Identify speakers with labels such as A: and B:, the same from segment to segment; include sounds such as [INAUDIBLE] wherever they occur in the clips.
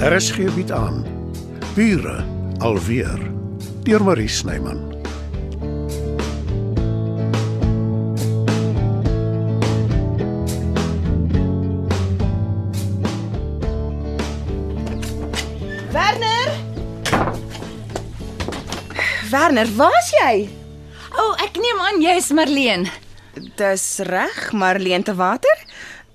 A: RSG bied aan Bure alweer deur Marie Snyman.
B: Werner? Werner, waar's jy?
C: O, oh, ek neem aan jy's Marleen.
B: Dis reg, Marlene te water.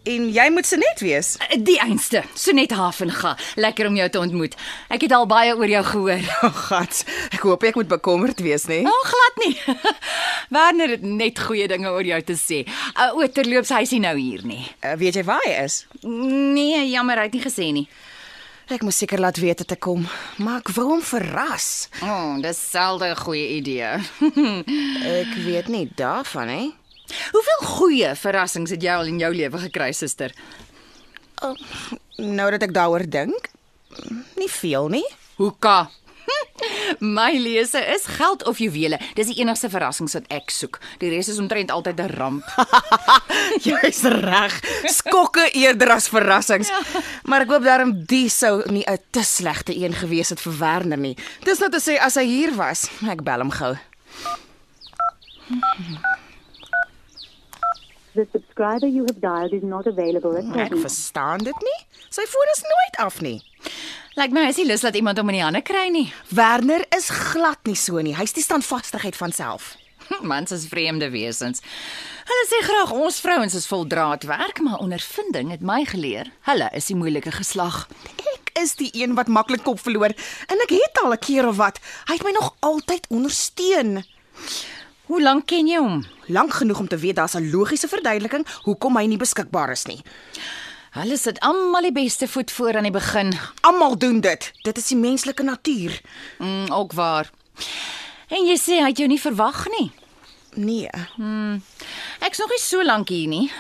B: En jy moet se net wees.
C: Die einste, Sonet Havenga. Lekker om jou te ontmoet. Ek het al baie oor jou gehoor.
B: O, [LAUGHS] oh, gats. Ek hoop ek moet bekommerd wees, nê?
C: O, oh, glad nie. [LAUGHS] Werner het net goeie dinge oor jou te sê. Uh, o, terloops, hy is nie nou hier nie.
B: Uh, weet jy waar hy is?
C: Nee, jammer, hy het nie gesê nie.
B: Ek moes seker laat weet dat ek kom, maar ek wou hom verras.
C: O, oh, dis selde 'n goeie idee. [LAUGHS]
B: ek weet nie daarvan, hè?
C: Hoeveel goeie verrassings het jy al in jou lewe gekry, suster?
B: Oh, nou dat ek daaroor dink, nie veel nie.
C: Hoeka. [LAUGHS] My lese is geld of juwele. Dis die enigste verrassings wat ek soek. Die res is omtrent altyd 'n ramp. [LAUGHS]
B: Jy's reg. Skokke eerder as verrassings. Ja. Maar ek hoop daarom die sou nie 'n te slegte een gewees het vir Werner nie. Dis nou te sê as hy hier was, ek bel hom gou.
D: The subscriber you have dialed is not available at
B: Ek
D: present.
B: verstaan dit nie. Sy foon is nooit af nie.
C: Lyk my hy is nie lus dat iemand hom in die hande kry nie.
B: Werner is glad nie so nie. Hy's die standvastigheid van self.
C: Mans is vreemde wesens. Hulle sê graag ons vrouens is vol draadwerk, maar ondervinding het my geleer, hulle is die moeilike geslag.
B: Ek is die een wat maklik kop verloor en ek het al 'n keer of wat. Hy het my nog altyd ondersteun.
C: Hoe lank ken jy hom?
B: Lank genoeg om te weet daar's 'n logiese verduideliking hoekom hy nie beskikbaar is nie.
C: Hulle sit almal die beste voet voor aan die begin.
B: Almal doen dit. Dit is die menslike natuur.
C: Mm, ook waar. En jy sê hy het jou nie verwag nie.
B: Nee.
C: Ek's nog nie so lank hier nie.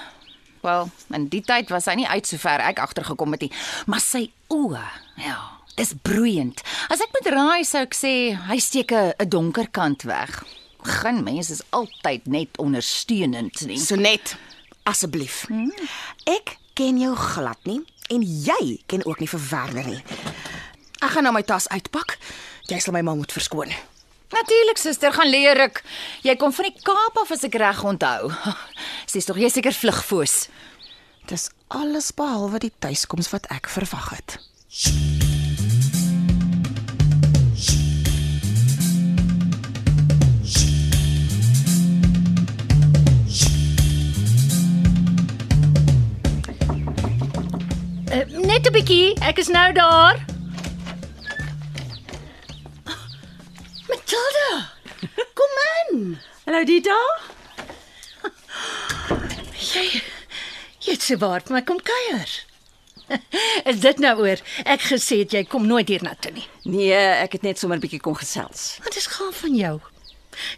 C: Wel, in die tyd was hy nie uit sover ek agtergekom het nie, maar sy oë, ja, dis broeiend. As ek moet raai, sou ek sê hy steek 'n donker kant weg. Geen mens is altyd net ondersteunend nie.
B: So net asseblief. Hmm. Ek ken jou glad nie en jy ken ook nie vir Werner nie. Ek gaan nou my tas uitpak. Jy sal my ma moet verskoon.
C: Natuurlik, suster, gaan leer ek. Jy kom van die Kaap af as ek reg onthou. [LAUGHS] Sies tog jy seker vlugfoos.
B: Dis alles behalwe die tuiskoms wat ek verwag het.
E: Uh, bietjie, ek is nou daar. Matilda. Kom in.
F: Hallo Dita.
E: Jy jy het se waar vir my kom kuier. [LAUGHS] Is dit nou oor ek gesê het jy kom nooit hier na toe nie.
F: Nee, ek het net sommer 'n bietjie kom gesels.
E: Wat is gaan van jou?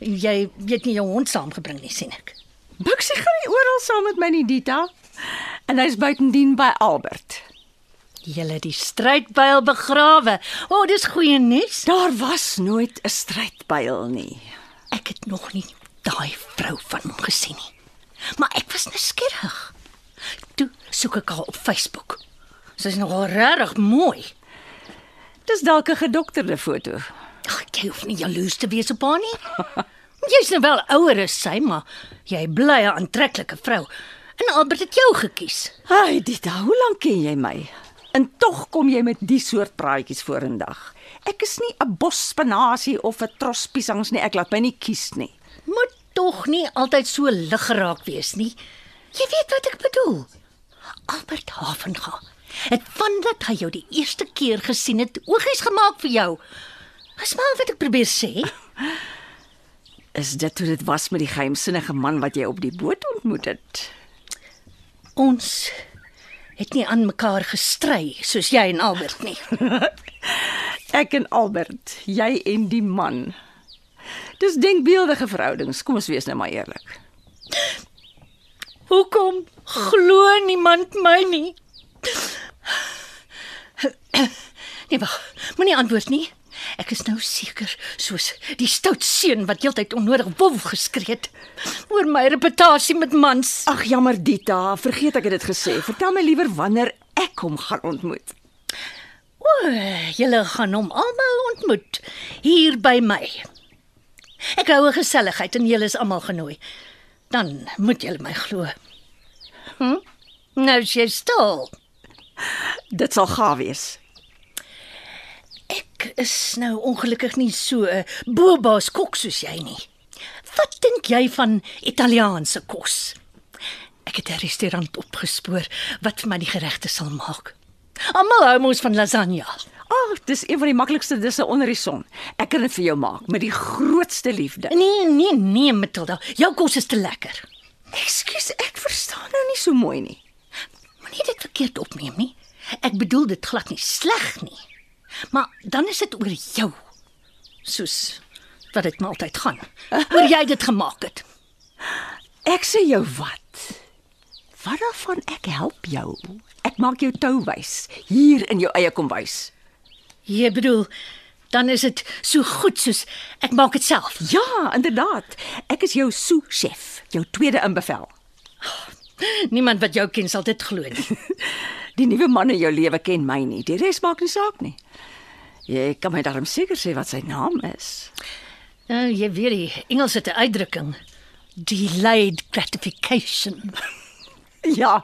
E: Jy weet nie jou hond saamgebring nie, sien ek.
F: Buksie gaan nie oral saam met my nie Dita. En hy's buitendien by Albert.
E: Julle die strydbuil begrawe. O, oh, dis goeie nuus.
F: Daar was nooit 'n strydbuil nie.
E: Ek het nog nie daai vrou van hom gesien nie. Maar ek was nuuskierig. Toe soek ek haar op Facebook. Sy's nogal regtig mooi.
F: Dis dalk 'n gedokterde foto.
E: Ag, jy hoef nie jaloers te wees op haar nie. [LAUGHS] Jy's nou wel ouer as sy, maar jy bly 'n aantreklike vrou. En Albert het jou gekies.
F: Ai Dita, hoe lank ken jy my? En tog kom jy met die soort praatjies vorendag. Ek is nie 'n bos spinasie of 'n tros piesangs nie. Ek laat my nie kies nie.
E: Moet tog nie altyd so lig geraak wees nie. Jy weet wat ek bedoel. Albert Havenga het vandat hy jou die eerste keer gesien het, oogies gemaak vir jou. Dis maar wat ek probeer sê. [LAUGHS]
F: Is dit hoe dit was met die geheimsinnige man wat jy op die boot ontmoet het?
E: Ons het nie aan mekaar gestry soos jy en Albert nie. [LAUGHS]
F: Ek en Albert, jy en die man. Dis denkbeeldige verhoudings, kom ons wees nou maar eerlik.
E: Hoekom glo niemand my nie? [CLEARS THROAT] Nee, wag. Moenie antwoord nie. Ek is nou seker soos die stout seun wat heeltyd onnodig wolf geskree het oor my reputasie met mans.
F: Ag jammer Dita, vergeet ek het dit gesê. Vertel my liewer wanneer ek hom gaan ontmoet.
E: O, julle gaan hom almal ontmoet hier by my. Ek hou 'n geselligheid en julle is almal genooi. Dan moet julle my glo. Hm? Nou is jy stil.
F: Dit sal gaaf wees.
E: Ek is nou ongelukkig nie so 'n bobaas kok soos jy nie. Wat dink jy van Italiaanse kos? Ek het 'n restaurant opgespoor wat vir my die geregte sal maak. Almal hou mos van lasagne.
F: Ag, oh, dis een van die maklikste disse onder die son. Ek kan dit vir jou maak met die grootste liefde.
E: Nee, nee, nee, Matilda. Jou kos is te lekker.
F: Ekskuus, ek verstaan nou nie so mooi nie.
E: Moenie dit verkeerd opneem nie. Ek bedoel dit glad nie sleg nie. Maar dan is dit oor jou. Soos wat dit maar altyd gaan. Oor jy dit gemaak het.
F: Ek sê jou wat? Wat daarvan ek help jou? Ek maak jou tou wys hier in jou eie kombuis.
E: Jy bedoel dan is dit so goed soos ek maak dit self.
F: Ja, inderdaad. Ek is jou sous-chef, jou tweede in bevel.
E: Niemand wat jou ken sal dit glo nie. [LAUGHS]
F: Die nuwe man in jou lewe ken my nie. Die res maak nie saak nie. Jy kan my darm seker sê wat sy naam is.
E: Nou, jy weet die Engels het 'n uitdrukking. Delayed gratification. [LAUGHS]
F: Ja,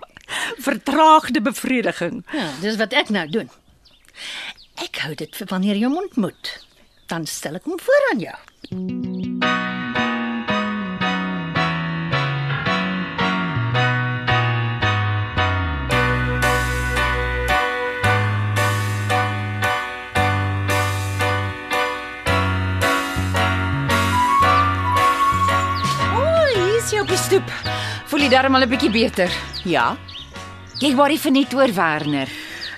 F: vertraagde bevrediging.
E: Ja, dis wat ek nou doen. Ek hou dit vir wanneer jy hom ontmoet. Dan stel ek hom voor aan jou.
C: O, op die stoep. Voel jy darm al 'n bietjie beter?
B: Ja.
C: Jy worry vir net oor Werner.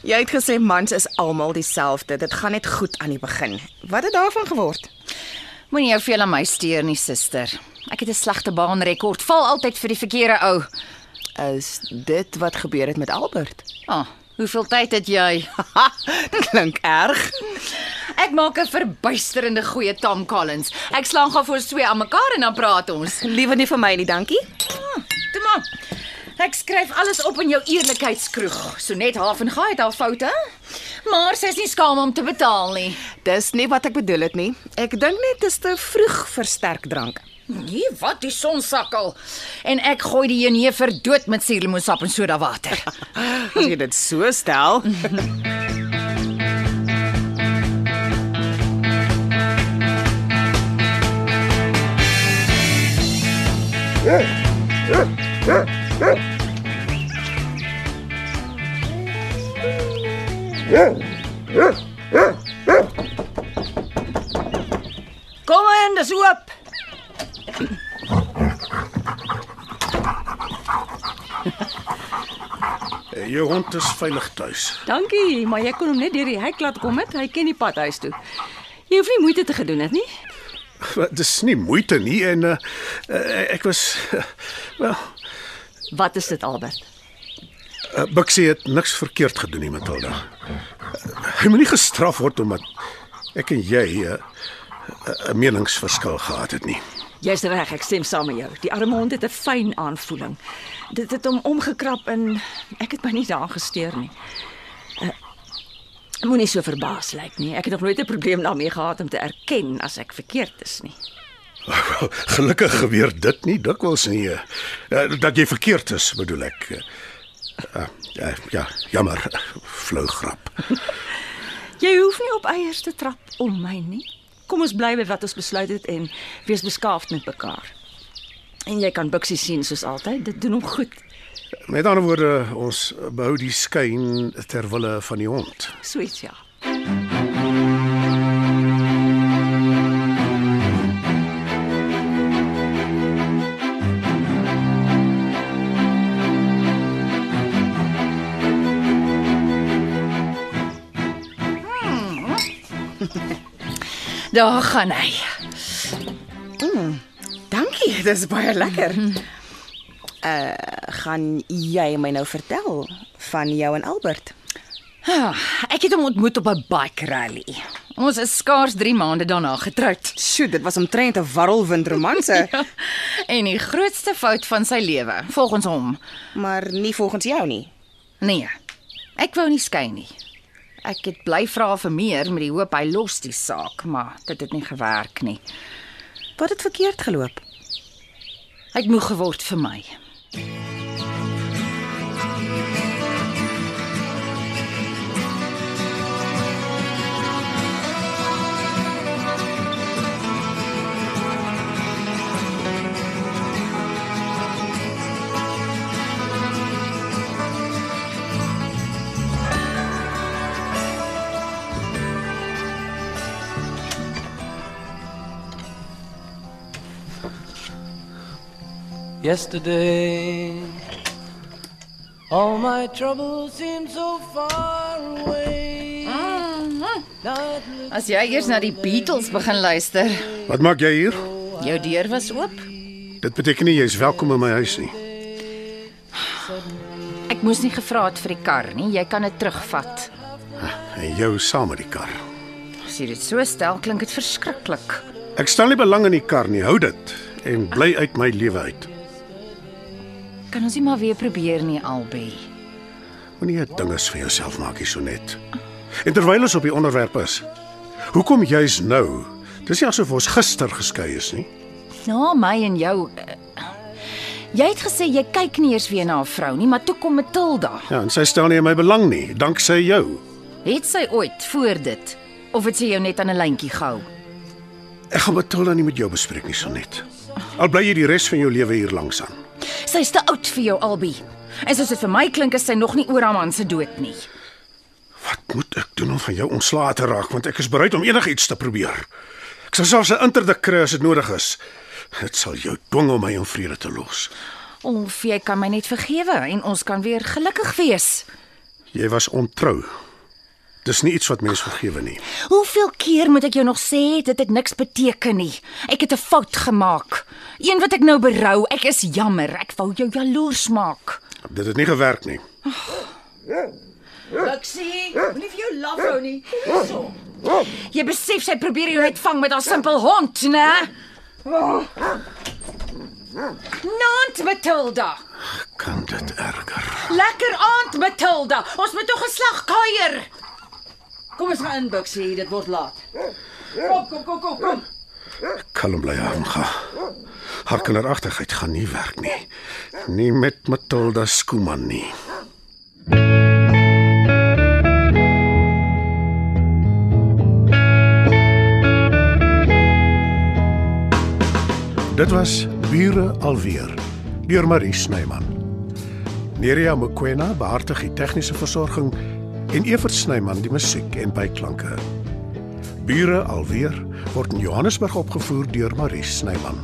B: Jy het gesê mans is almal dieselfde. Dit gaan net goed aan die begin. Wat het daarvan geword?
C: Moenie jou veel aan my steur nie, suster. Ek het 'n slegte baanrekord. Val altyd vir die verkeerde ou.
B: Is dit wat gebeur het met Albert?
C: Ah, oh, hoeveel tyd het jy? [LAUGHS]
B: Klink erg.
C: Ek maak 'n verbuisterende goeie Tom Collins. Ek slaan gou vir ons twee aan mekaar en dan praat ons.
B: Liewe nie vir my nie, dankie.
C: Toe maar. Ek skryf alles op in jou eerlikheidskroeg. So net half en gaai het al foute. Maar sy is nie skaam om te betaal nie.
B: Dis nie wat ek bedoel het nie. Ek dink net dis te vroeg vir sterk drank.
C: Nee, wat die son sakkel. En ek gooi die jenever dood met suurlemoensap en soda water. [LAUGHS]
B: As jy dit so stel. [LAUGHS]
F: Kom in, dis oop. [LAUGHS]
A: Jou hond is veilig tuis.
F: Dankie, maar jy kon hom net deur die hek laat kom het. Hy ken die pad huis toe. Jy hoef nie moeite te gedoen het nie. [LAUGHS]
A: Dis nie moeite nie en uh, ek was uh, [LAUGHS] wel,
F: Wat is dit, Albert?
A: uh, Bixie het niks verkeerd gedoen nie, Matilda. Uh, hy moenie gestraf word omdat ek en jy 'n uh, 'n meningsverskil gehad het nie.
F: Jy's reg, ek stem saam met jou. Die arme hond het 'n fyn aanvoeling. Dit het hom omgekrap en ek het my nie daaraan gesteur nie. Uh, Moenie so verbaas lyk nie. Ek het nog nooit 'n probleem daarmee gehad om te erken as ek verkeerd is nie.
A: Wel, Gelukkig gebeur dit nie dikwels nie. Uh, dat jy verkeerd is, bedoel ek. Uh, uh, ja, jammer, flou grap.
F: Jy hoef nie op eiers te trap om my nie. Kom ons bly by wat ons besluit het en wees beskaafd met mekaar. En jy kan Bixie sien soos altyd. Dit doen hom goed.
A: Met ander woorde, ons behou die skyn ter wille van die hond.
F: Sweet ja. [LAUGHS]
C: Daar gaan hy.
B: Dankie, dis baie lekker. Uh, gaan jy my nou vertel van jou en Albert?
C: Ah, ek het hom ontmoet op 'n bike rally. Ons is skaars 3 maande daarna getroud.
B: Sjoe, dit was omtrent 'n warrelwind romanse, [LAUGHS]
C: Ja, en die grootste fout van sy lewe, volgens hom.
B: maar nie volgens jou nie.
C: Nee. Ek wou nie skei nie. Ek het bly vra vir meer met die hoop hy los die saak, maar dit het nie gewerk nie.
B: Wat het verkeerd geloop?
C: Hy het moeg geword vir my.
G: Yesterday, all my troubles seem so far away. It looks
C: As jy eers na die Beatles begin luister,
A: Wat maak jy hier?
C: jou deur was oop.
A: Dit beteken nie jy's welkom in my huis nie.
C: Ek moes nie gevra het vir die kar nie. Jy kan dit terugvat.
A: En jou saam met die kar.
C: As jy dit so stel, klink dit verskriklik.
A: Ek stel nie belang in die kar nie. Hou dit en bly uit my lewe uit.
C: Kan ons nie maar weer probeer nie, Albie?
A: Moenie 'n dinges van jouself maak hier so net. En terwyl ons op die onderwerp is, hoekom juis nou? Dis nie asof ons gister geskei is nie.
C: Na my en jou. eh, Jy het gesê jy kyk nie eers weer na 'n vrou nie, maar toe kom Matilda.
A: Ja, en sy stel nie in my belang nie, danksy jou.
C: Het sy ooit voor dit of het sy jou net aan 'n lyntjie gehou?
A: Ek gaan Matilda nie met jou bespreek nie, Sonet. Al bly jy die res van jou lewe hier langs aan.
C: Sy's te oud vir jou, Albie. En soos dit vir my klink, is sy nog nie oor haar man se dood nie.
A: Wat moet ek doen om van jou ontslae te raak want ek is bereid om enigiets te probeer. Ek sal selfs 'n interdik kry as dit nodig is. Dit sal jou dwing om my in vrede te los.
C: Of jy kan my net vergewe en ons kan weer gelukkig wees.
A: Jy was ontrou. Dis nie iets wat mens vergewe nie.
C: Hoeveel keer moet ek jou nog sê dit het niks beteken nie? Ek het 'n fout gemaak. Een wat ek nou berou. Ek is jammer. Ek wou jou jaloers maak.
A: Dit het nie gewerk nie.
F: Luxie, moenie vir jou laf hou nie. Hierso.
C: Jy besef sy probeer jou net vang met haar simpel hond, né? Nant Matilda.
A: Kan dit erger?
C: Lekker aand Matilda. Ons moet tog geslag kuier.
F: Kom ons gaan in, Buxie, dit word laat. Kom, kom, kom, kom, kom.
A: Kalm bly aangaan. Haar kinderagtigheid gaan nie werk nie. Nie met Matilda Skooman nie. Dit was Bure alweer deur Marie Snyman. Nerea Mkwena behartig die tegniese versorging en Evert Snyman die musiek en byklanke. Bure alweer word in Johannesburg opgevoer deur Marie Snyman.